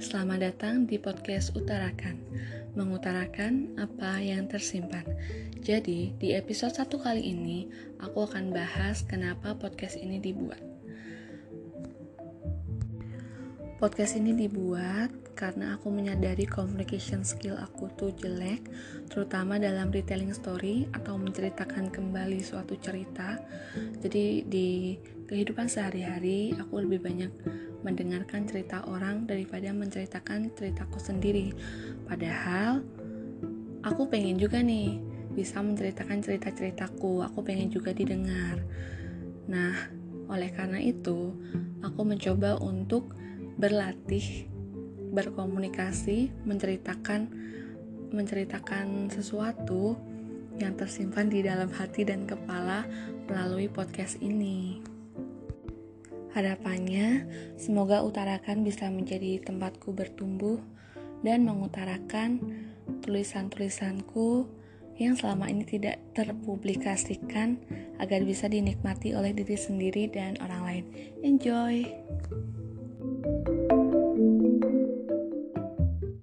selamat datang di podcast Utarakan. Mengutarakan apa yang tersimpan. Jadi, di episode satu kali ini Aku akan bahas kenapa podcast ini dibuat Podcast ini dibuat karena aku menyadari communication skill aku tuh jelek, terutama dalam retelling story atau menceritakan kembali suatu cerita. Jadi di kehidupan sehari-hari aku lebih banyak mendengarkan cerita orang daripada menceritakan ceritaku sendiri. Padahal aku pengen juga nih bisa menceritakan cerita-ceritaku, aku pengen juga didengar. Nah, oleh karena itu, aku mencoba untuk berlatih berkomunikasi, menceritakan menceritakan sesuatu yang tersimpan di dalam hati dan kepala melalui podcast ini. Harapannya, semoga utarakan bisa menjadi tempatku bertumbuh dan mengutarakan tulisan-tulisanku yang selama ini tidak terpublikasikan agar bisa dinikmati oleh diri sendiri dan orang lain. Enjoy!